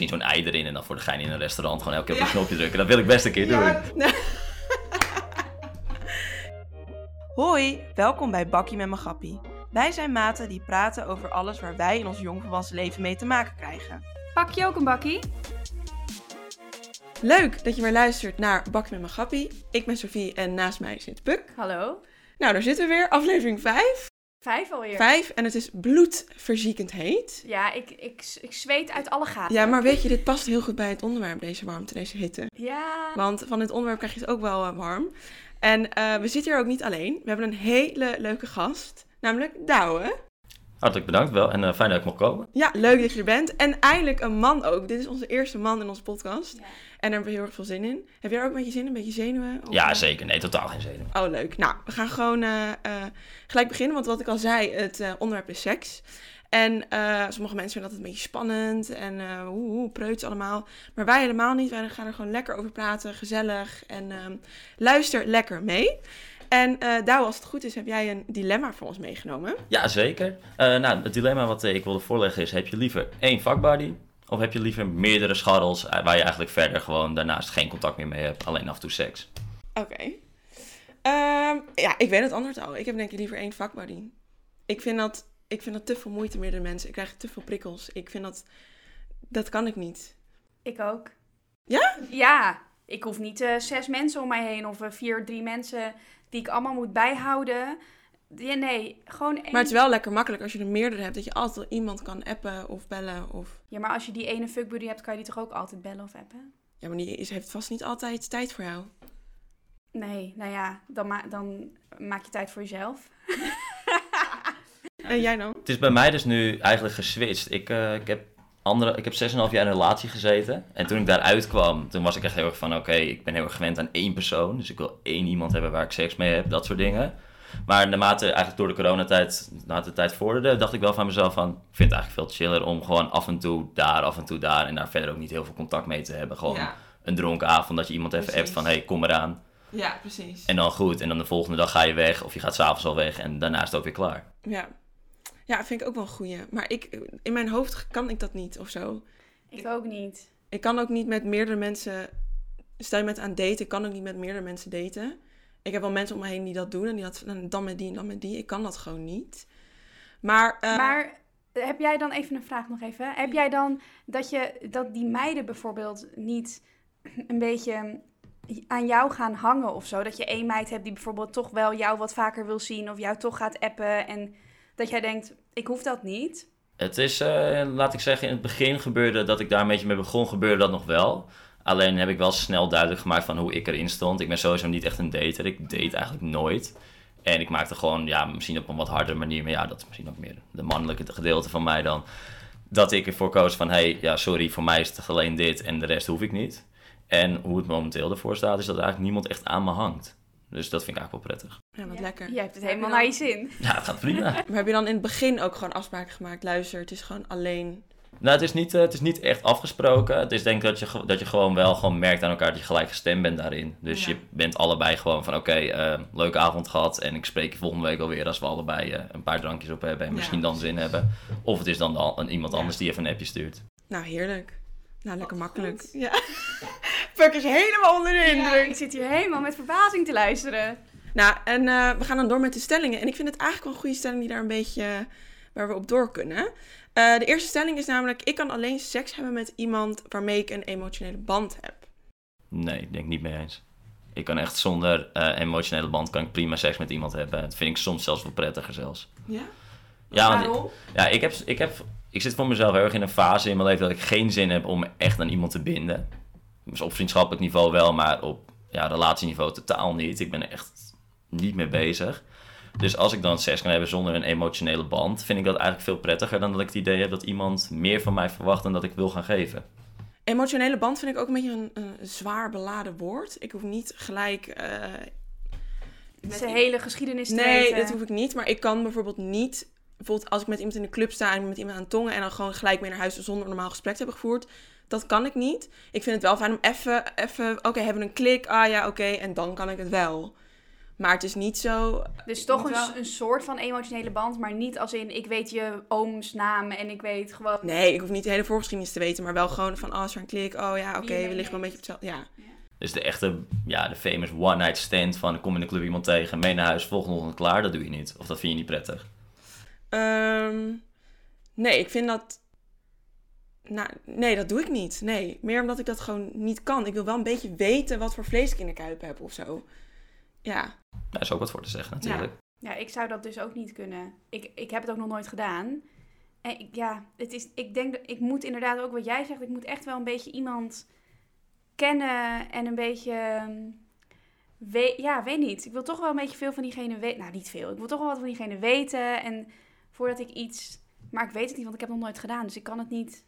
Misschien zo'n ei erin en dan voor de gein in een restaurant gewoon elke keer op een knopje drukken. Dat wil ik best een keer doen. Hoi, welkom bij Bakkie met mijn Gappie. Wij zijn maten die praten over alles waar wij in ons jongvolwassen leven mee te maken krijgen. Pak je ook een bakkie? Leuk dat je weer luistert naar Bakkie met mijn Gappie. Ik ben Sophie en naast mij zit Puk. Hallo. Nou, daar zitten we weer. Aflevering 5. Vijf alweer. 5 en het is bloedverziekend heet. Ja, ik, ik, ik zweet uit alle gaten. Ja, maar weet je, dit past heel goed bij het onderwerp, deze warmte, deze hitte. Ja. Want van dit onderwerp krijg je het ook wel eh, warm. En eh, we zitten hier ook niet alleen. We hebben een hele leuke gast, namelijk Douwe. Hartelijk bedankt wel en eh, fijn dat ik mocht komen. Ja, leuk dat je er bent. En eindelijk een man ook. Dit is onze eerste man in onze podcast. Ja. En daar hebben we heel erg veel zin in. Heb jij er ook een beetje zin in? Een beetje zenuwen? Of- Ja, zeker. Nee, totaal geen zeden. Oh, leuk. Nou, we gaan gewoon eh, eh, gelijk beginnen. Want wat ik al zei, het eh, onderwerp is seks. En eh, sommige mensen vinden dat een beetje spannend. En eh hoe, hoe preuts allemaal. Maar wij helemaal niet. Wij gaan er gewoon lekker over praten. Gezellig. En ehm, luister lekker mee. En eh Douwe, als het goed is, heb jij een dilemma voor ons meegenomen. Ja, zeker. Eh, nou, het dilemma wat eh, ik wilde voorleggen is, heb je liever één vakbuddy? Of heb je liever meerdere scharrels waar je eigenlijk verder gewoon daarnaast geen contact meer mee hebt, alleen af en toe seks? Oké. Ehm, ja, ik weet het antwoord al. Ik heb denk ik liever één vakbuddy. Ik vind dat, ik vind dat te veel moeite meerdere mensen. Ik krijg te veel prikkels. Ik vind dat, dat kan ik niet. Ik ook. Ja? Ja. Ik hoef niet eh, zes mensen om mij heen of eh, vier, drie mensen die ik allemaal moet bijhouden. Ja, nee, gewoon één. Maar het is wel lekker makkelijk als je er meerdere hebt. Dat je altijd iemand kan appen of bellen. Of... Ja, maar als je die ene fuckbuddy hebt, kan je die toch ook altijd bellen of appen? Ja, maar die is, heeft vast niet altijd tijd voor jou. Nee, nou ja, dan, ma dan maak je tijd voor jezelf. En jij dan? Het is bij mij dus nu eigenlijk geswitcht. Ik, eh, ik heb andere, ik heb 6,5 jaar in een relatie gezeten. En toen ik daaruit kwam, toen was ik echt heel erg van, oké, ik ben heel erg gewend aan één persoon. Dus ik wil één iemand hebben waar ik seks mee heb, dat soort dingen. Maar naarmate eigenlijk door de coronatijd, naarmate de tijd vorderde, dacht ik wel van mezelf van, ik vind het eigenlijk veel chiller om gewoon af en toe daar, af en toe daar en daar verder ook niet heel veel contact mee te hebben. Gewoon een dronken avond dat je iemand even Precies. appt van, hey, kom eraan. Ja, precies. En dan goed, en dan de volgende dag ga je weg of je gaat s'avonds al weg en daarna is het ook weer klaar. Ja. Ja, vind ik ook wel een goeie. Maar ik, in mijn hoofd kan ik dat niet of zo. Ik ook niet. Ik kan ook niet met meerdere mensen. Stel je met aan daten, ik kan ook niet met meerdere mensen daten. Ik heb wel mensen om me heen die dat doen en die dat dan met die en dan met die. Ik kan dat gewoon niet. Maar, eh, Maar heb jij dan even een vraag nog even? Heb jij dan dat je dat die meiden bijvoorbeeld niet een beetje aan jou gaan hangen of zo? Dat je één meid hebt die bijvoorbeeld toch wel jou wat vaker wil zien of jou toch gaat appen en dat jij denkt, ik hoef dat niet. Het is, eh, laat ik zeggen, in het begin gebeurde dat ik daar een beetje mee begon, gebeurde dat nog wel. Alleen heb ik wel snel duidelijk gemaakt van hoe ik erin stond. Ik ben sowieso niet echt een dater. Ik date eigenlijk nooit. En ik maakte gewoon, ja, misschien op een wat hardere manier, maar ja, dat is misschien ook meer de mannelijke gedeelte van mij dan. Dat ik ervoor koos van, hey, ja, sorry, voor mij is het alleen dit en de rest hoef ik niet. En hoe het momenteel ervoor staat, is dat eigenlijk niemand echt aan me hangt. Dus dat vind ik eigenlijk wel prettig. ja, wat lekker. Je hebt het helemaal dan- naar je zin. Ja, het gaat prima. Maar heb je dan in het begin ook gewoon afspraken gemaakt? Luister, het is gewoon alleen. Nou, het is niet, eh, het is niet echt afgesproken. Het is denk ik dat je, dat je gewoon wel gewoon merkt aan elkaar dat je gelijk gestemd bent daarin. Dus Ja. je bent allebei gewoon van oké, eh, leuke avond gehad en ik spreek je volgende week alweer als we allebei eh, een paar drankjes op hebben en Ja, misschien dan zin hebben. Of het is dan een, iemand Ja. anders die even een appje stuurt. Nou, heerlijk. Nou, lekker Wat makkelijk. goed. Ja. Puk is helemaal onder de Ja, indruk. ik zit hier helemaal met verbazing te luisteren. Nou, en eh, we gaan dan door met de stellingen. En ik vind het eigenlijk wel een goede stelling die daar een beetje eh, waar we op door kunnen. Eh, de eerste stelling is namelijk: ik kan alleen seks hebben met iemand waarmee ik een emotionele band heb. Nee, ik denk niet mee eens. Ik kan echt zonder eh, emotionele band kan ik prima seks met iemand hebben. Dat vind ik soms zelfs wel prettiger zelfs. Ja? Ja, want- Ja, ik, heb, ik, heb, ik zit voor mezelf heel erg in een fase in mijn leven dat ik geen zin heb om echt aan iemand te binden. Dus op vriendschappelijk niveau wel, maar op ja, relatieniveau totaal niet. Ik ben er echt niet mee bezig. Dus als ik dan seks kan hebben zonder een emotionele band, vind ik dat eigenlijk veel prettiger dan dat ik het idee heb dat iemand meer van mij verwacht dan dat ik wil gaan geven. Emotionele band vind ik ook een beetje een, een zwaar beladen woord. Ik hoef niet gelijk. eh, met Zijn i- hele geschiedenis te Nee, weten. dat hoef ik niet. Maar ik kan bijvoorbeeld niet. Bijvoorbeeld als ik met iemand in de club sta en met iemand aan het tongen en dan gewoon gelijk mee naar huis zonder een normaal gesprek te hebben gevoerd. Dat kan ik niet. Ik vind het wel fijn om even, even oké, hebben we een klik? Ah ja, oké, en dan kan ik het wel. Maar het is niet zo... Dus toch een, wel- een soort van emotionele band, maar niet als in ik weet je ooms naam en ik weet gewoon. Nee, ik hoef niet de hele voorgeschiedenis te weten, maar wel gewoon van, oh, is er een klik? Oh ja, oké, we liggen wel een beetje op hetzelfde. Ja. Dus de echte, ja, de famous one-night stand van kom in de club iemand tegen, mee naar huis, volgende ochtend klaar, dat doe je niet. Of dat vind je niet prettig. Ehm, nee, ik vind dat... Nou, nee, dat doe ik niet. Nee, meer omdat ik dat gewoon niet kan. Ik wil wel een beetje weten wat voor vlees ik in de kuip heb of zo. Ja. Daar is ook wat voor te zeggen natuurlijk. Ja, ik zou dat dus ook niet kunnen. Ik, ik heb het ook nog nooit gedaan. En ik, ja, het is, ik denk dat ik moet inderdaad ook wat jij zegt. Ik moet echt wel een beetje iemand kennen en een beetje. ehm, We, ja, weet niet. Ik wil toch wel een beetje veel van diegene weten. Nou, niet veel. Ik wil toch wel wat van diegene weten. En voordat ik iets. Maar ik weet het niet, want ik heb het nog nooit gedaan. Dus ik kan het niet.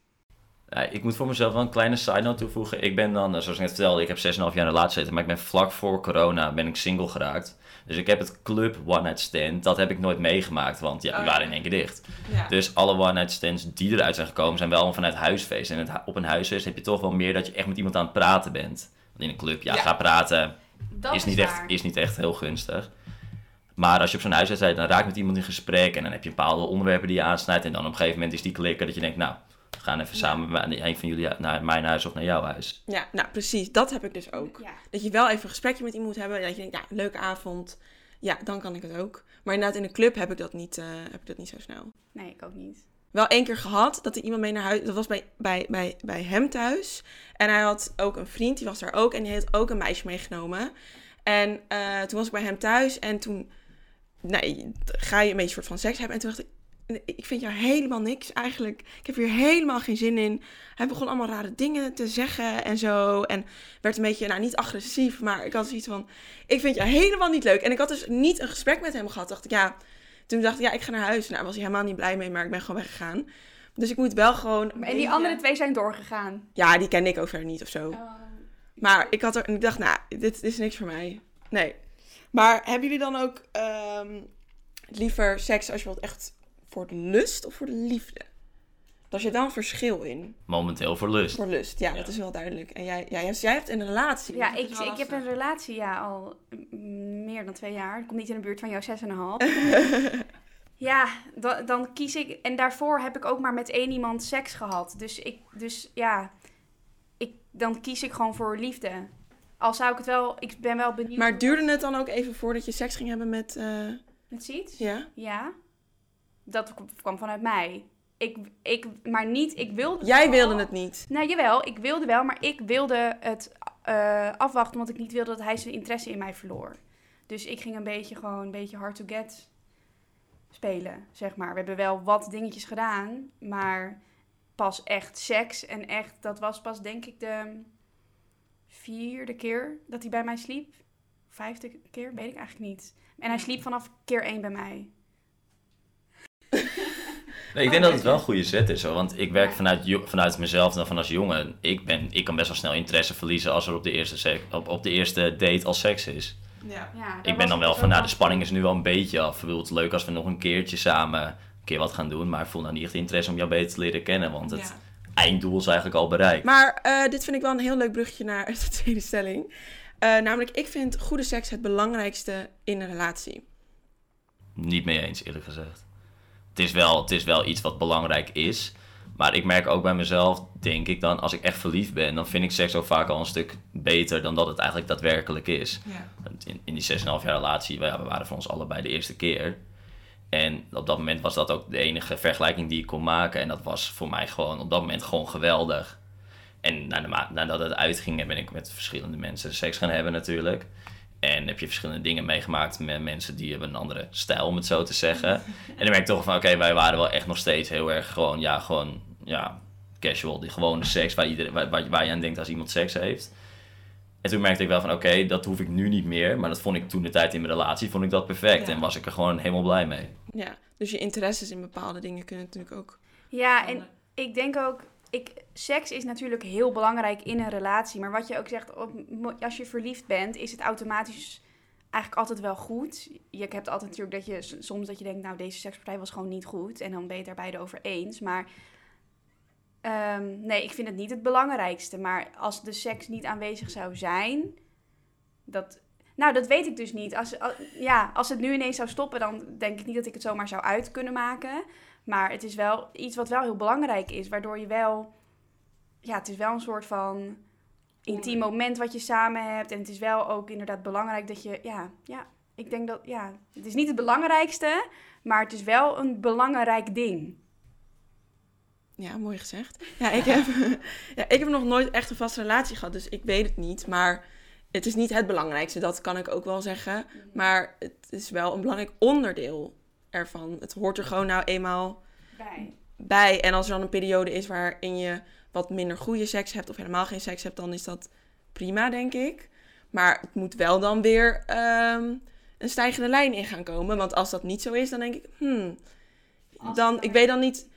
Ja, ik moet voor mezelf wel een kleine side note toevoegen. Ik ben dan, zoals ik net vertelde, ik heb 6,5 jaar in de relatie zitten, maar ik ben vlak voor corona ben ik single geraakt. Dus ik heb het club one night stand, dat heb ik nooit meegemaakt, want ja, die Oh, waren in één keer dicht. ja. Dus alle one night stands die eruit zijn gekomen, zijn wel vanuit huisfeest. En het, op een huisfeest heb je toch wel meer dat je echt met iemand aan het praten bent. Want in een club, ja, Ja. ga praten, Dat is niet, echt, is niet echt heel gunstig. Maar als je op zo'n huisfeest bent, dan raak je met iemand in gesprek en dan heb je bepaalde onderwerpen die je aansnijdt. En dan op een gegeven moment is die klikken dat je denkt, nou, we gaan even samen met een van jullie naar mijn huis of naar jouw huis. ja, nou precies. Dat heb ik dus ook. Ja. Dat je wel even een gesprekje met iemand moet hebben. Dat je denkt, ja, leuke avond. Ja, dan kan ik het ook. Maar inderdaad, in de club heb ik dat niet, eh, heb ik dat niet zo snel. Nee, ik ook niet. Wel één keer gehad dat er iemand mee naar huis... Dat was bij, bij, bij, bij hem thuis. En hij had ook een vriend, die was daar ook. En die had ook een meisje meegenomen. En eh, toen was ik bij hem thuis. En toen nee, ga je een beetje soort van seks hebben. En toen dacht ik, ik vind jou helemaal niks eigenlijk. Ik heb hier helemaal geen zin in. Hij begon allemaal rare dingen te zeggen en zo. En werd een beetje, nou niet agressief, maar ik had zoiets van, ik vind jou helemaal niet leuk. En ik had dus niet een gesprek met hem gehad. Dacht ik, ja, toen dacht ik, ja, ik ga naar huis. Nou, was hij helemaal niet blij mee, maar ik ben gewoon weggegaan. Dus ik moet wel gewoon... En die andere twee zijn doorgegaan. Ja, die ken ik ook verder niet of zo. Maar ik had er, en ik dacht, nou, dit, dit is niks voor mij. Nee. Maar hebben jullie dan ook ehm, liever seks als je wilt echt voor de lust of voor de liefde? Daar zit wel een verschil in. Momenteel voor lust. Voor lust, ja, Ja. dat is wel duidelijk. En jij, ja, jij, jij hebt een relatie. Ja, ik, ik heb een relatie ja, al meer dan twee jaar. Ik kom niet in de buurt van jouw 6,5. ja, dan, dan kies ik... En daarvoor heb ik ook maar met één iemand seks gehad. Dus, ik, dus ja, ik, dan kies ik gewoon voor liefde. Al zou ik het wel... Ik ben wel benieuwd... Maar duurde het dan ook even voordat je seks ging hebben met... eh, Met ziet? ja? Ja. Dat kwam vanuit mij. Ik, ik, maar niet... Ik wilde... Jij wel. wilde het niet. Nou, jawel, ik wilde wel, maar ik wilde het eh, afwachten, omdat ik niet wilde dat hij zijn interesse in mij verloor. Dus ik ging een beetje gewoon een beetje hard to get spelen, zeg maar. We hebben wel wat dingetjes gedaan, maar pas echt seks en echt, dat was pas denk ik de vierde keer dat hij bij mij sliep. Vijfde keer, weet ik eigenlijk niet. En hij sliep vanaf keer één bij mij. Nee, ik denk dat het wel een goede zet is, hoor. want ik werk vanuit, vanuit mezelf dan van als jongen. Ik, ben, ik kan best wel snel interesse verliezen als er op de eerste, sek- op, op de eerste date al seks is. Ja. Ik ben dan wel van, nou, de spanning is nu wel een beetje af. Ik bedoel, het leuk als we nog een keertje samen een keer wat gaan doen, maar ik voel nou niet echt interesse om jou beter te leren kennen, want het Ja. Einddoel is eigenlijk al bereikt. Maar eh, dit vind ik wel een heel leuk bruggetje naar de tweede stelling. Eh, namelijk, ik vind goede seks het belangrijkste in een relatie. Niet mee eens, eerlijk gezegd. Het is, wel, het is wel iets wat belangrijk is. Maar ik merk ook bij mezelf, denk ik dan, als ik echt verliefd ben, dan vind ik seks ook vaak al een stuk beter dan dat het eigenlijk daadwerkelijk is. Ja. In, in die 6,5 jaar relatie, we, ja, we waren voor ons allebei de eerste keer. En op dat moment was dat ook de enige vergelijking die ik kon maken. En dat was voor mij gewoon op dat moment gewoon geweldig. En nadat het uitging, ben ik met verschillende mensen seks gaan hebben natuurlijk. En heb je verschillende dingen meegemaakt met mensen die hebben een andere stijl, om het zo te zeggen. En dan merk ik toch van, oké, wij waren wel echt nog steeds heel erg gewoon, ja, gewoon, ja, casual. Die gewone seks waar, iedereen, waar, waar, waar je aan denkt als iemand seks heeft. En toen merkte ik wel van, oké, dat hoef ik nu niet meer. Maar dat vond ik toen de tijd in mijn relatie, vond ik dat perfect. Ja. En was ik er gewoon helemaal blij mee. Ja. Dus je interesses in bepaalde dingen kunnen natuurlijk ook. Ja, en ik denk ook, ik, seks is natuurlijk heel belangrijk in een relatie. Maar wat je ook zegt, op, als je verliefd bent, is het automatisch eigenlijk altijd wel goed. Je hebt altijd natuurlijk dat je soms dat je denkt, nou deze sekspartij was gewoon niet goed. En dan ben je het daar beide over eens. Maar ehm, nee, ik vind het niet het belangrijkste. Maar als de seks niet aanwezig zou zijn, dat, Nou, dat weet ik dus niet. Als, als- ja, als het nu ineens zou stoppen, dan denk ik niet dat ik het zomaar zou uit kunnen maken. Maar het is wel iets wat wel heel belangrijk is, waardoor je wel... Ja, het is wel een soort van intiem moment wat je samen hebt. En het is wel ook inderdaad belangrijk dat je... Ja, ja, ik denk dat... Ja, het is niet het belangrijkste, maar het is wel een belangrijk ding. Ja, mooi gezegd. Ja ik, heb, ja, ik heb nog nooit echt een vaste relatie gehad, dus ik weet het niet. Maar het is niet het belangrijkste, dat kan ik ook wel zeggen. Maar het is wel een belangrijk onderdeel ervan. Het hoort er gewoon nou eenmaal Bij. bij. En als er dan een periode is waarin je wat minder goede seks hebt of helemaal geen seks hebt, dan is dat prima, denk ik. Maar het moet wel dan weer ehm, een stijgende lijn in gaan komen. Want als dat niet zo is, dan denk ik, hmm, dan, ik weet dan niet.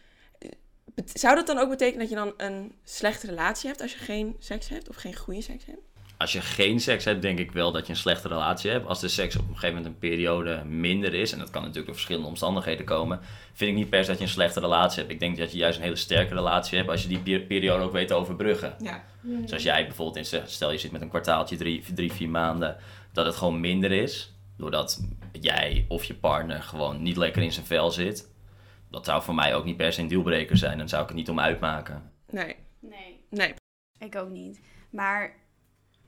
bet- Zou dat dan ook betekenen dat je dan een slechte relatie hebt als je geen seks hebt of geen goede seks hebt? Als je geen seks hebt, denk ik wel dat je een slechte relatie hebt. Als de seks op een gegeven moment een periode minder is, en dat kan natuurlijk door verschillende omstandigheden komen, vind ik niet per se dat je een slechte relatie hebt. Ik denk dat je juist een hele sterke relatie hebt als je die per- periode ook weet te overbruggen. Ja. Dus als jij bijvoorbeeld, in, stel je zit met een kwartaaltje, drie, drie, vier maanden, dat het gewoon minder is, doordat jij of je partner gewoon niet lekker in zijn vel zit, dat zou voor mij ook niet per se een dealbreaker zijn. Dan zou ik het niet om uitmaken. Nee, Nee, nee. ik ook niet. Maar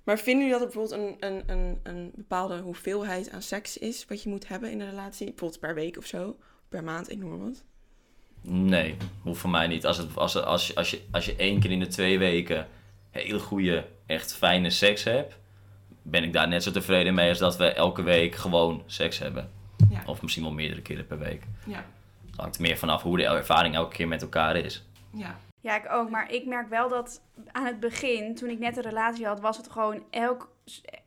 Maar vinden jullie dat er bijvoorbeeld een, een, een, een bepaalde hoeveelheid aan seks is wat je moet hebben in een relatie? Bijvoorbeeld per week of zo, per maand, ik noem wat. Nee, hoeft voor mij niet. Als, het, als, als, je, als, je, als je één keer in de twee weken hele goede, echt fijne seks hebt, ben ik daar net zo tevreden mee als dat we elke week gewoon seks hebben. Ja. Of misschien wel meerdere keren per week. Ja. Het hangt er meer vanaf hoe de ervaring elke keer met elkaar is. Ja. Ja, ik ook. Maar ik merk wel dat aan het begin, toen ik net een relatie had, was het gewoon elk,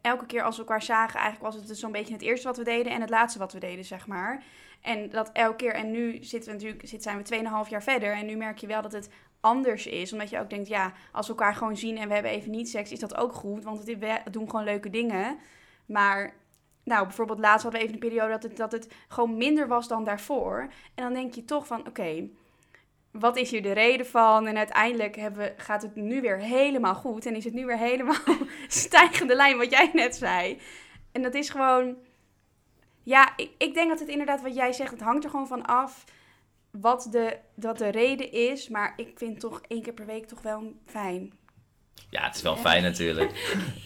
elke keer als we elkaar zagen, eigenlijk was het dus zo'n beetje het eerste wat we deden en het laatste wat we deden, zeg maar. En dat elke keer, en nu zitten we natuurlijk, zijn we 2,5 jaar verder en nu merk je wel dat het anders is. Omdat je ook denkt, ja, als we elkaar gewoon zien en we hebben even niet seks, is dat ook goed, want we we doen gewoon leuke dingen. Maar, nou, bijvoorbeeld laatst hadden we even een periode dat het, dat het gewoon minder was dan daarvoor. En dan denk je toch van, oké, wat is hier de reden van? En uiteindelijk hebben gaat het nu weer helemaal goed. En is het nu weer helemaal stijgende lijn, wat jij net zei. En dat is gewoon... Ja, ik, ik denk dat het inderdaad wat jij zegt, het hangt er gewoon van af wat de, wat de reden is. Maar ik vind toch één keer per week toch wel fijn. Ja, het is wel fijn natuurlijk.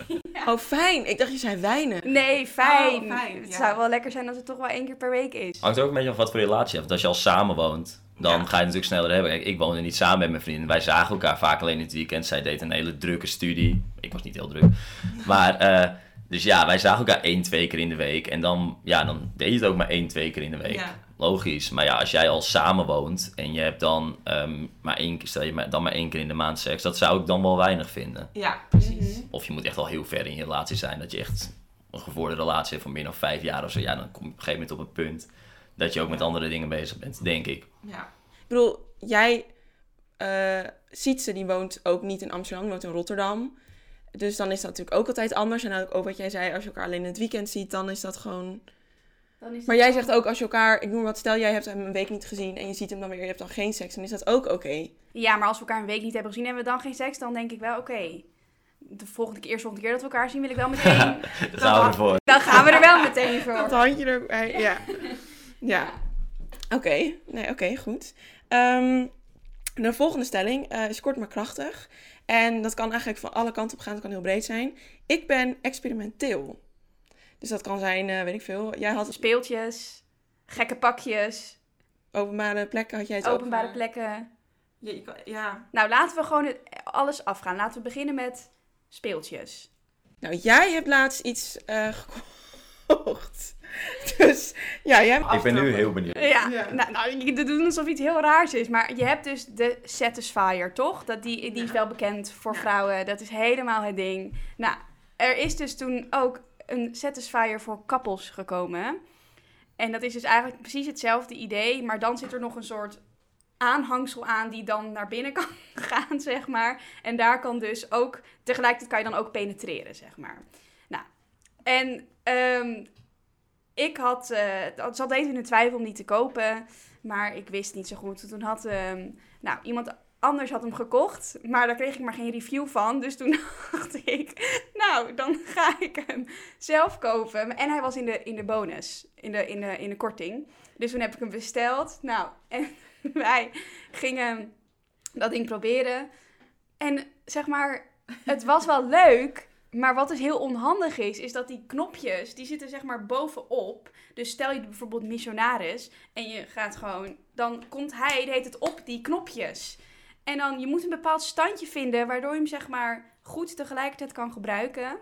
Oh, fijn. Ik dacht je zei weinig. Nee, fijn. Oh, fijn, Het ja. zou wel lekker zijn als het toch wel één keer per week is. Hangt ook een beetje af wat voor relatie je hebt. Want als je al samen woont, dan Ja. ga je het natuurlijk sneller hebben. Kijk, ik woonde niet samen met mijn vrienden. Wij zagen elkaar vaak alleen in het weekend. Zij deed een hele drukke studie. Ik was niet heel druk. Maar, eh, dus ja, wij zagen elkaar één, twee keer in de week. En dan, ja, dan deed je het ook maar één, twee keer in de week. Ja. Logisch. Maar ja, als jij al samen woont en je hebt dan ehm, maar één keer, stel je maar- dan maar één keer in de maand seks, dat zou ik dan wel weinig vinden. Ja, precies. Of je moet echt al heel ver in je relatie zijn. Dat je echt een gevorderde relatie hebt van meer dan vijf jaar of zo. Ja, dan kom je op een gegeven moment op het punt dat je ook met andere dingen bezig bent, denk ik. Ja. Ik bedoel, jij, eh Sietse, die woont ook niet in Amsterdam, die woont in Rotterdam. Dus dan is dat natuurlijk ook altijd anders. En ook wat jij zei, als je elkaar alleen in het weekend ziet, dan is dat gewoon... Dan is Maar jij zegt ook, als je elkaar, ik noem wat, stel jij hebt hem een week niet gezien en je ziet hem dan weer, je hebt dan geen seks, dan is dat ook oké. Ja, maar als we elkaar een week niet hebben gezien en we dan geen seks, dan denk ik wel, oké. De volgende keer, eerst volgende keer dat we elkaar zien, wil ik wel meteen. Daar gaan we ervoor. dan gaan we er wel meteen Dat voor. handje erbij, ja. Ja. Oké, nee, oké, goed. Ehm, de volgende stelling eh, is kort maar krachtig. En dat kan eigenlijk van alle kanten op gaan, het kan heel breed zijn. Ik ben experimenteel. Dus dat kan zijn, eh, weet ik veel, jij had Speeltjes, gekke pakjes, openbare plekken, had jij het ook openbare over? plekken. Ja, ja. Nou, laten we gewoon het- alles afgaan. Laten we beginnen met speeltjes. Nou, jij hebt laatst iets eh, gekocht. Dus, ja, jij hebt Ik ben nu heel benieuwd. Ja, Ja. nou, nou je doet alsof iets heel raars is. Maar je hebt dus de Satisfier, toch? Dat die, die is wel bekend voor vrouwen. Dat is helemaal het ding. Nou, er is dus toen ook een Satisfier voor kappels gekomen. En dat is dus eigenlijk precies hetzelfde idee. Maar dan zit er nog een soort aanhangsel aan die dan naar binnen kan gaan, zeg maar. En daar kan dus ook, tegelijkertijd kan je dan ook penetreren, zeg maar. Nou, en ehm, ik had, eh zat even in de twijfel om die te kopen, maar ik wist niet zo goed. Toen had ehm, nou, iemand anders had hem gekocht, maar daar kreeg ik maar geen review van. Dus toen dacht ik, nou, dan ga ik hem zelf kopen. En hij was in de, in de bonus, in de, in, de, in de korting. Dus toen heb ik hem besteld. Nou, en wij gingen dat ding proberen. En zeg maar, het was wel leuk, maar wat dus heel onhandig is, is dat die knopjes, die zitten zeg maar bovenop. Dus stel je bijvoorbeeld missionaris en je gaat gewoon, dan komt hij, heet het op die knopjes. En dan, je moet een bepaald standje vinden, waardoor je hem zeg maar goed tegelijkertijd kan gebruiken.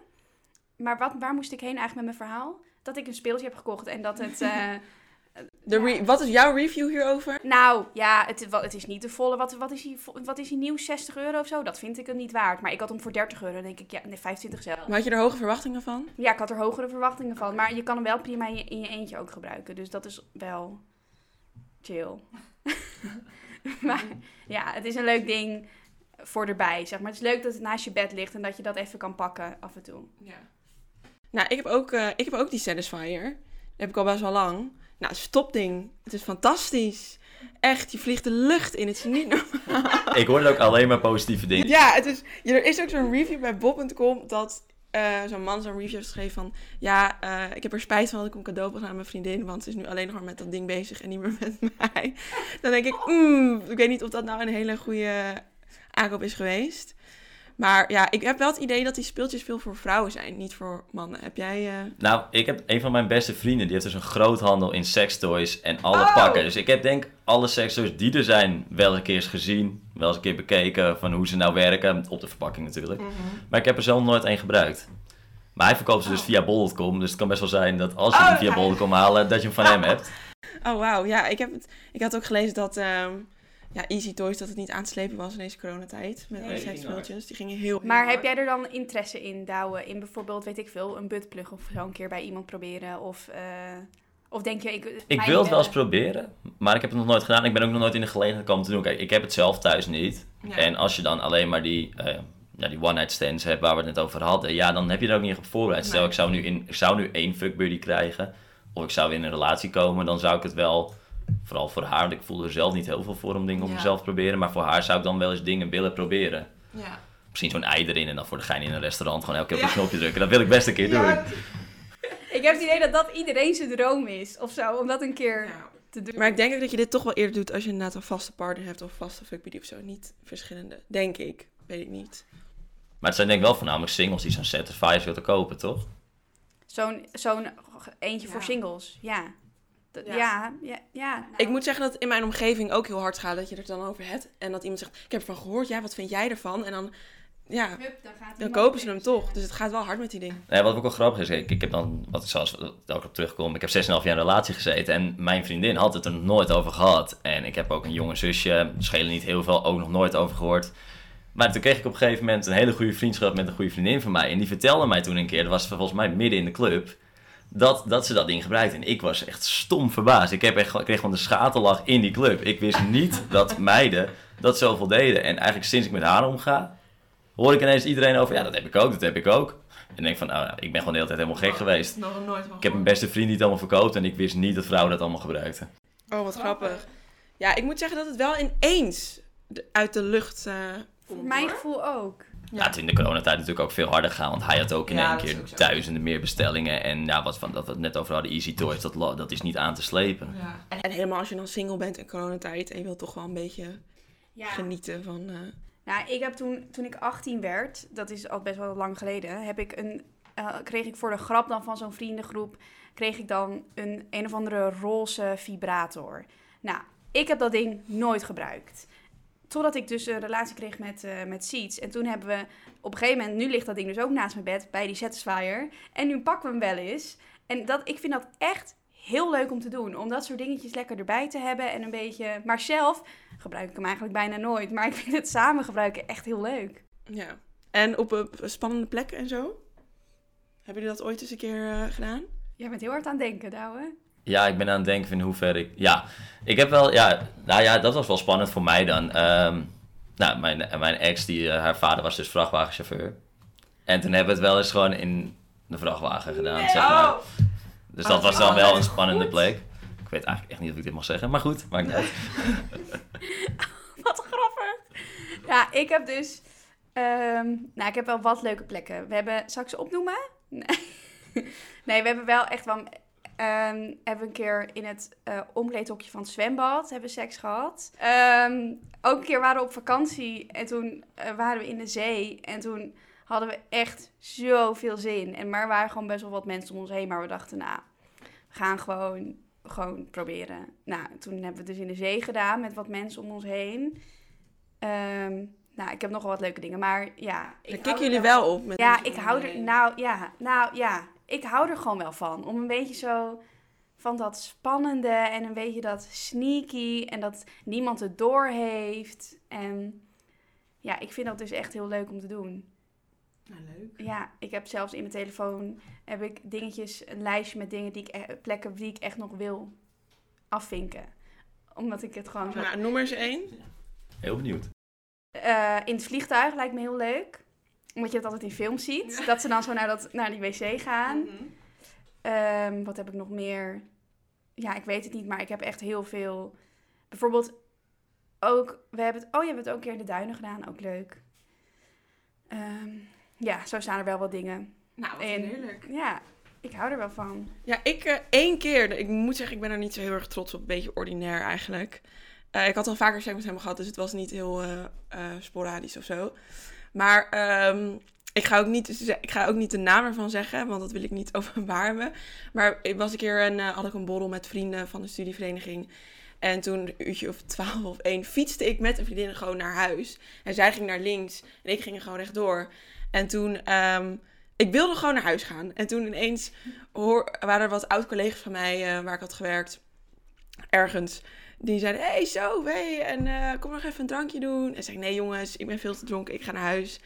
Maar wat, waar moest ik heen eigenlijk met mijn verhaal? Dat ik een speeltje heb gekocht en dat het... eh, De Wat is jouw review hierover? nou, ja, het, het is niet de volle. Wat, wat, is hij, vo- wat is hij nieuw? 60 euro of zo? Dat vind ik het niet waard. Maar ik had hem voor 30 euro. Dan denk ik, ja, nee, 25 zelf. Maar had je er hoge verwachtingen van? Ja, ik had er hogere verwachtingen van. Maar je kan hem wel prima in je, in je eentje ook gebruiken. Dus dat is wel chill. maar ja, het is een leuk ding voor erbij, zeg maar. Het is leuk dat het naast je bed ligt en dat je dat even kan pakken af en toe. Ja. Nou, ik heb ook, eh, ik heb ook die Satisfyer. Die heb ik al best wel lang. Nou, stopding. Het is fantastisch. Echt, je vliegt de lucht in. Het is niet normaal. Ik hoorde ook alleen maar positieve dingen. Ja, het is, ja, er is ook zo'n review bij Bob.com dat eh, zo'n man zo'n review geschreven van... Ja, eh, ik heb er spijt van dat ik een cadeau heb aan mijn vriendin, want ze is nu alleen nog maar met dat ding bezig en niet meer met mij. Dan denk ik, mm, ik weet niet of dat nou een hele goede aankoop is geweest. Maar ja, ik heb wel het idee dat die speeltjes veel voor vrouwen zijn, niet voor mannen. Heb jij... eh, Nou, ik heb een van mijn beste vrienden, die heeft dus een groothandel in sextoys en alle Oh! pakken. Dus ik heb denk alle sextoys die er zijn wel eens een keer eens gezien, wel eens een keer bekeken van hoe ze nou werken, op de verpakking natuurlijk. Maar ik heb er zelf nooit één gebruikt. Maar hij verkoopt ze dus via bol.com, dus het kan best wel zijn dat als je Oh, hem via bol.com haalt, dat je hem van hem hebt. Oh, wauw. Ja, ik, heb het, ik had ook gelezen dat ehm, ja, Easy Toys dat het niet aan te slepen was in deze coronatijd. Met Nee, alle die ging seksspeeltjes. Die gingen heel Maar heel heb hard. jij er dan interesse in, Douwe? In bijvoorbeeld, weet ik veel, een buttplug of zo een keer bij iemand proberen? Of, eh, of denk je... Ik, Ik wil het wel eens modellen- proberen, maar ik heb het nog nooit gedaan. Ik ben ook nog nooit in de gelegenheid gekomen te doen. Kijk, ik heb het zelf thuis niet. Ja. En als je dan alleen maar die, eh, ja, die one-night stands hebt waar we het net over hadden, ja, dan heb je er ook niet op voorbereid. Stel, Nee. ik zou, nu in, ik zou nu één fuckbuddy krijgen, of ik zou in een relatie komen, dan zou ik het wel, vooral voor haar, want ik voel er zelf niet heel veel voor om dingen op Ja. mezelf te proberen, maar voor haar zou ik dan wel eens dingen willen proberen. Ja. Misschien zo'n ei erin en dan voor de gein in een restaurant gewoon elke keer op Ja. een knopje drukken. Dat wil ik best een keer doen. Ik heb het idee dat dat iedereen zijn droom is, of zo, om dat een keer ja. te doen. Maar ik denk ook dat je dit toch wel eerder doet als je inderdaad een vaste partner hebt of vaste fuckbuddy of zo. Niet verschillende. Denk ik. Weet ik niet. Maar het zijn denk ik wel voornamelijk singles die zo'n Satisfyer willen kopen, toch? Zo'n zo'n eentje Ja. voor singles, ja. Ja. ja. Ja, ja, Ik moet zeggen dat het in mijn omgeving ook heel hard gaat dat je er dan over hebt. En dat iemand zegt, ik heb ervan gehoord, ja, wat vind jij ervan? En dan, ja, Hup, dan, gaat dan kopen ze hem toch. Dus het gaat wel hard met die ding. Nee, wat ook wel grappig is, ik, ik heb dan, wat ik zoals ook op terugkom, ik heb 6,5 jaar in een relatie gezeten en mijn vriendin had het er nog nooit over gehad. En ik heb ook een jonge zusje, schelen niet heel veel, ook nog nooit over gehoord. Maar toen kreeg ik op een gegeven moment een hele goede vriendschap met een goede vriendin van mij. En die vertelde mij toen een keer, dat was volgens mij midden in de club, dat, dat ze dat ding gebruikte. En ik was echt stom verbaasd. Ik, heb echt, ik kreeg gewoon de schaterlach in die club. Ik wist niet dat meiden dat zoveel deden. En eigenlijk sinds ik met haar omga, hoor ik ineens iedereen over, ja, dat heb ik ook, dat heb ik ook. En denk van, nou, ik ben gewoon de hele tijd helemaal gek geweest. Nog nooit van Ik heb mijn beste vriend niet allemaal verkoopt en ik wist niet dat vrouwen dat allemaal gebruikten. Oh, wat grappig. Ja, ik moet zeggen dat het wel ineens uit de lucht eh komt. Voor mijn hoor. gevoel ook. Ja. het is in de coronatijd natuurlijk ook veel harder gaan, want hij had ook in Ja, één keer duizenden meer bestellingen. En ja, wat van dat we het net over hadden, Easy Toys, dat, dat is niet aan te slepen. Ja. En, helemaal als je dan single bent in coronatijd en je wilt toch wel een beetje Ja. genieten van... eh, Nou, ik heb toen, toen ik 18 werd, dat is al best wel lang geleden, heb ik een, eh, kreeg ik voor de grap dan van zo'n vriendengroep, kreeg ik dan een een of andere roze vibrator. Nou, ik heb dat ding nooit gebruikt. Totdat ik dus een relatie kreeg met, eh met Seeds. En toen hebben we op een gegeven moment, nu ligt dat ding dus ook naast mijn bed bij die Satisfyer. En nu pakken we hem wel eens. En dat, ik vind dat echt heel leuk om te doen. Om dat soort dingetjes lekker erbij te hebben en een beetje... Maar zelf gebruik ik hem eigenlijk bijna nooit. Maar ik vind het samen gebruiken echt heel leuk. ja. En op, op spannende plekken en zo? Hebben jullie dat ooit eens een keer eh, gedaan? Jij bent heel hard aan het denken, Douwe. Ja, ik ben aan het denken in hoeverre ik... Ja, ik heb wel... Ja, nou ja, dat was wel spannend voor mij dan. Ehm, nou, mijn, mijn ex, die, eh, haar vader was dus vrachtwagenchauffeur. En toen hebben we het wel eens gewoon in de vrachtwagen gedaan, zeg maar. Dus dat Oh, was dan oh, wel een spannende goed. plek. Ik weet eigenlijk echt niet of ik dit mag zeggen, maar goed, maakt niet uit. Wat grappig. Ja, ik heb dus... ehm, nou, ik heb wel wat leuke plekken. We hebben... Zal ik ze opnoemen? Nee, nee we hebben wel echt wel... ehm, hebben een keer in het eh omkleedhokje van het zwembad hebben we seks gehad. Ehm, ook een keer waren we op vakantie en toen eh, waren we in de zee. En toen hadden we echt zoveel zin. En maar er waren gewoon best wel wat mensen om ons heen. Maar we dachten, nou, we gaan gewoon, gewoon proberen. Nou, toen hebben we het dus in de zee gedaan met wat mensen om ons heen. Ehm, nou, ik heb nog wel wat leuke dingen, maar ja. Ik kikken er jullie wel- op. Met Ja, ik hou er, nou ja, nou ja, ik hou er gewoon wel van. Om een beetje zo van dat spannende en een beetje dat sneaky en dat niemand het door heeft. En ja, ik vind dat dus echt heel leuk om te doen. Nou, leuk. Ja, ik heb zelfs in mijn telefoon heb ik dingetjes, een lijstje met dingen die ik, e- plekken die ik echt nog wil afvinken. Omdat ik het gewoon. Nou, noem eens één. Heel benieuwd. Eh, in het vliegtuig lijkt me heel leuk. Omdat je het altijd in films ziet. Dat ze dan zo naar, dat, naar die wc gaan. Mhm. Ehm, wat heb ik nog meer? Ja, ik weet het niet, maar ik heb echt heel veel. Bijvoorbeeld ook, we hebben het, oh, je hebt het ook een keer in de duinen gedaan, ook leuk. Ehm, ja, zo staan er wel wat dingen. Nou, wat En- heerlijk. Ja, ik hou er wel van. Ja, ik eh, één keer, ik moet zeggen, ik ben er niet zo heel erg trots op. Een beetje ordinair eigenlijk. Eh, ik had al vaker seks met hem gehad, dus het was niet heel eh, eh, sporadisch of zo. Maar ehm, ik, ga ook niet, ik ga ook niet de naam ervan zeggen, want dat wil ik niet hebben. Maar ik was een keer een, eh, had ik een borrel met vrienden van de studievereniging. En toen, een uurtje of twaalf of één, fietste ik met een vriendin gewoon naar huis. En zij ging naar links en ik ging gewoon rechtdoor. En toen, ehm, ik wilde gewoon naar huis gaan. En toen ineens hoor, waren er wat oud-collega's van mij eh, waar ik had gewerkt, ergens. Die zeiden, hey, zo, hey, en eh, kom nog even een drankje doen. En zei nee jongens, ik ben veel te dronken, ik ga naar huis.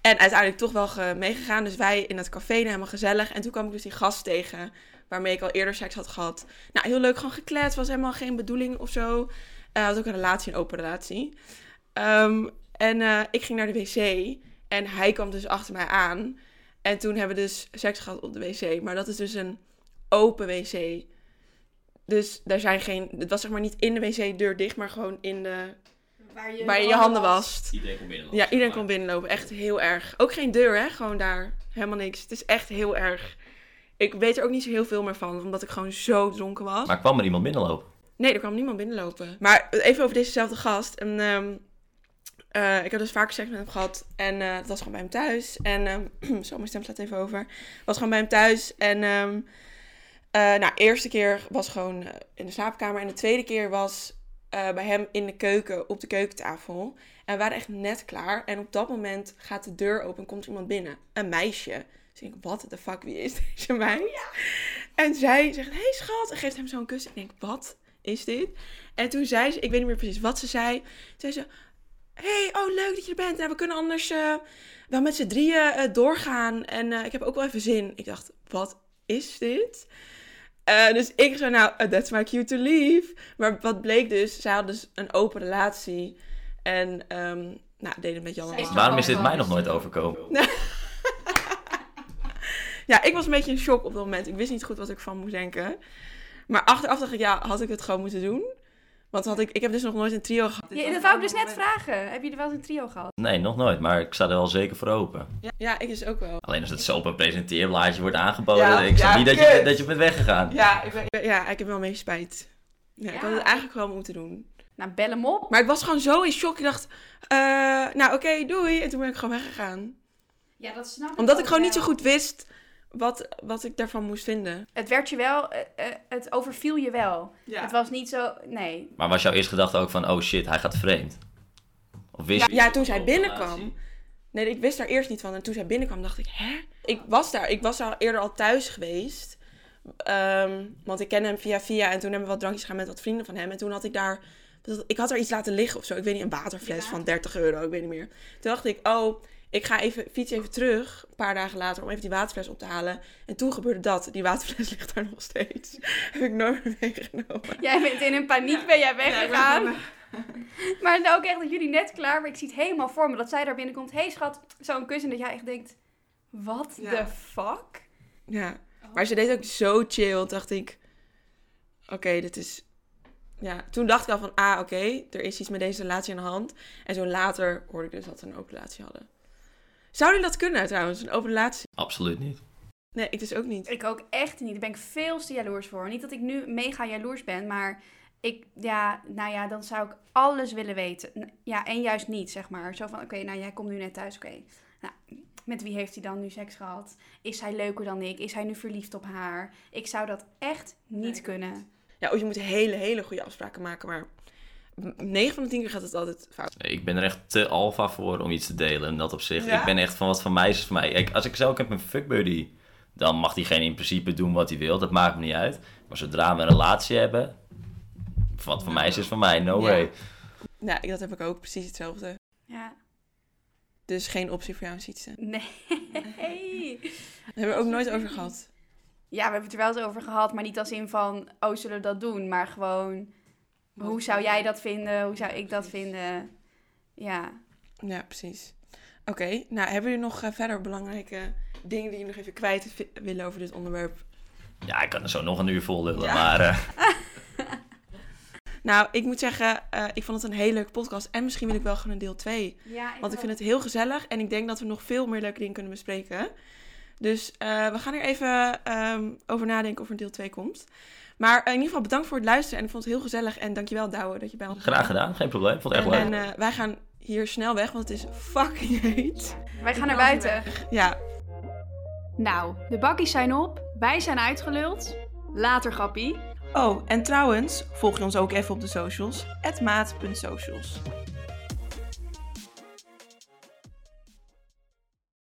En uiteindelijk toch wel ge- meegegaan. Dus wij in het café, helemaal gezellig. En toen kwam ik dus die gast tegen, waarmee ik al eerder seks had gehad. Nou, heel leuk, gewoon gekletst, was helemaal geen bedoeling of zo. Hij had ook een relatie, een open relatie. Ehm, en eh, ik ging naar de wc en hij kwam dus achter mij aan. En toen hebben we dus seks gehad op de wc. Maar dat is dus een open wc. Dus daar zijn geen... Het was zeg maar niet in de wc-deur dicht, maar gewoon in de... Waar Waar je je handen wast. Iedereen komt binnenlopen. Ja, iedereen kon binnenlopen. Echt heel erg. Ook geen deur, hè? Gewoon daar. Helemaal niks. Het is echt heel erg. Ik weet er ook niet zo heel veel meer van, omdat ik gewoon zo dronken was. Maar kwam er iemand binnenlopen? Nee, er kwam niemand binnenlopen. Maar even over dezezelfde gast. En, ehm, eh, ik heb dus vaker seks met hem gehad. En eh het was gewoon bij hem thuis. En ehm zo, mijn stem slaat even over. Het was gewoon bij hem thuis. En ehm eh, nou, de eerste keer was gewoon eh, in de slaapkamer. En de tweede keer was eh, bij hem in de keuken, op de keukentafel. En we waren echt net klaar. En op dat moment gaat de deur open en komt iemand binnen. Een meisje. Dus ik denk, wat de fuck, wie is deze meid? En zij zegt, hey schat. En geeft hem zo'n kus. Ik denk, wat is dit? En toen zei ze, ik weet niet meer precies wat ze zei. Zei ze, hey, oh leuk dat je er bent. Nou, we kunnen anders wel met z'n drieën doorgaan. En ik heb ook wel even zin. Ik dacht, wat is dit? Eh, dus ik zo, nou, uh, that's my cue to leave. Maar wat bleek dus, zij had dus een open relatie. En, ehm nou, deden het met Jan. Waarom is dit mij nog nooit overkomen? Ja, ik was een beetje in shock op dat moment. Ik wist niet goed wat ik van moest denken. Maar achteraf dacht ik, ja, had ik het gewoon moeten doen? Want had ik, ik heb dus nog nooit een trio gehad. Ja, dat wou ik dus net vragen. Heb je er wel eens een trio gehad? Nee, nog nooit. Maar ik sta er wel zeker voor open. Ja, ja, ik dus ook wel. Alleen als het zo op een presenteerblaadje wordt aangeboden. Ja, ik snap ja, niet dat je, dat je bent weggegaan. Ja, ik, ben, ik ben- ja, ik heb wel mee spijt. Ja, ik had het eigenlijk wel moeten doen. Nou, bel hem op. Maar ik was gewoon zo in shock. Ik dacht, eh, nou oké, doei. En toen ben ik gewoon weggegaan. Ja, dat snap ik Omdat ik gewoon niet zo goed wist wat, wat ik daarvan moest vinden. Het werd je wel, eh, eh, het overviel je wel. Het was niet zo, nee. Maar was jouw eerste gedachte ook van, oh shit, hij gaat vreemd? Of wist Ja, je ja, toen zij binnenkwam. Nee, ik wist daar eerst niet van. En toen zij binnenkwam, dacht ik, hè? Ik was daar. Ik was al eerder al thuis geweest. Ehm, want ik ken hem via via. En toen hebben we wat drankjes gaan met wat vrienden van hem. En toen had ik daar... Ik had er iets laten liggen of zo. Ik weet niet, een waterfles Ja. van 30 euro. Ik weet niet meer. Toen dacht ik, oh, ik ga even, fiets even terug. Een paar dagen later om even die waterfles op te halen. En toen gebeurde dat. Die waterfles ligt daar nog steeds. Heb ik nooit meer meegenomen. Jij bent in een paniek, ben jij weggegaan. Maar nou ook echt dat jullie net klaar waren. Ik zie het helemaal voor me. Dat zij daar binnenkomt. Hé hey, schat, zo'n kus. En dat jij echt denkt, wat Ja. de fuck? Ja, maar ze deed ook zo chill. Dacht ik, oké, dit is Ja, toen dacht ik al van, ah, oké, er is iets met deze relatie aan de hand. En zo later hoorde ik dus dat ze een open relatie hadden. Zouden jullie dat kunnen trouwens, een open relatie? Absoluut niet. Nee, ik dus ook niet. Ik ook echt niet. Daar ben ik veel te jaloers voor. Niet dat ik nu mega jaloers ben, maar ik, ja, nou ja, dan zou ik alles willen weten. Ja, en juist niet, zeg maar. Zo van, oké, nou jij komt nu net thuis, oké. Nou, met wie heeft hij dan nu seks gehad? Is hij leuker dan ik? Is hij nu verliefd op haar? Ik zou dat echt niet Nee. kunnen. Ja, of je moet hele, hele goede afspraken maken, maar 9 van de 10 keer gaat het altijd fout. Ik ben er echt te alfa voor om iets te delen in dat opzicht. Ja? Ik ben echt van wat van mij is van mij. Ik, als ik zelf ook heb een fuckbuddy, dan mag diegene in principe doen wat hij wil. Dat maakt me niet uit. Maar zodra we een relatie hebben, wat van mij is, is van mij. No Ja. way. Ja, ik- dat heb ik ook, precies hetzelfde. Ja, Dus geen optie voor jou, Sietse. nee. Daar hebben we ook nooit over gehad. Ja, we hebben het er wel eens over gehad, maar niet als in van, oh, zullen we dat doen? Maar gewoon, hoe zou jij dat vinden? Hoe zou ik dat vinden? Ja. Ja, precies. Oké, nou hebben jullie nog eh, verder belangrijke dingen die jullie nog even kwijt willen over dit onderwerp? Ja, ik kan er zo nog een uur vol lullen, Ja. maar eh, Nou, ik moet zeggen, eh, ik vond het een hele leuke podcast. En misschien wil ik wel gewoon een deel 2. ja Want ik vind het heel gezellig en ik denk dat we nog veel meer leuke dingen kunnen bespreken. Dus eh, we gaan er even ehm, over nadenken of er een deel 2 komt. Maar eh, in ieder geval bedankt voor het luisteren en ik vond het heel gezellig. En dankjewel Douwe dat je bij ons was. graag gedaan. Geen probleem. Vond het echt En, leuk. en eh, wij gaan hier snel weg, want het is fucking heet. Wij gaan naar buiten. Ja, Nou, de bakkies zijn op. Wij zijn uitgeluld. Later, grappie. Oh, en trouwens, volg je ons ook even op de socials. maat.socials.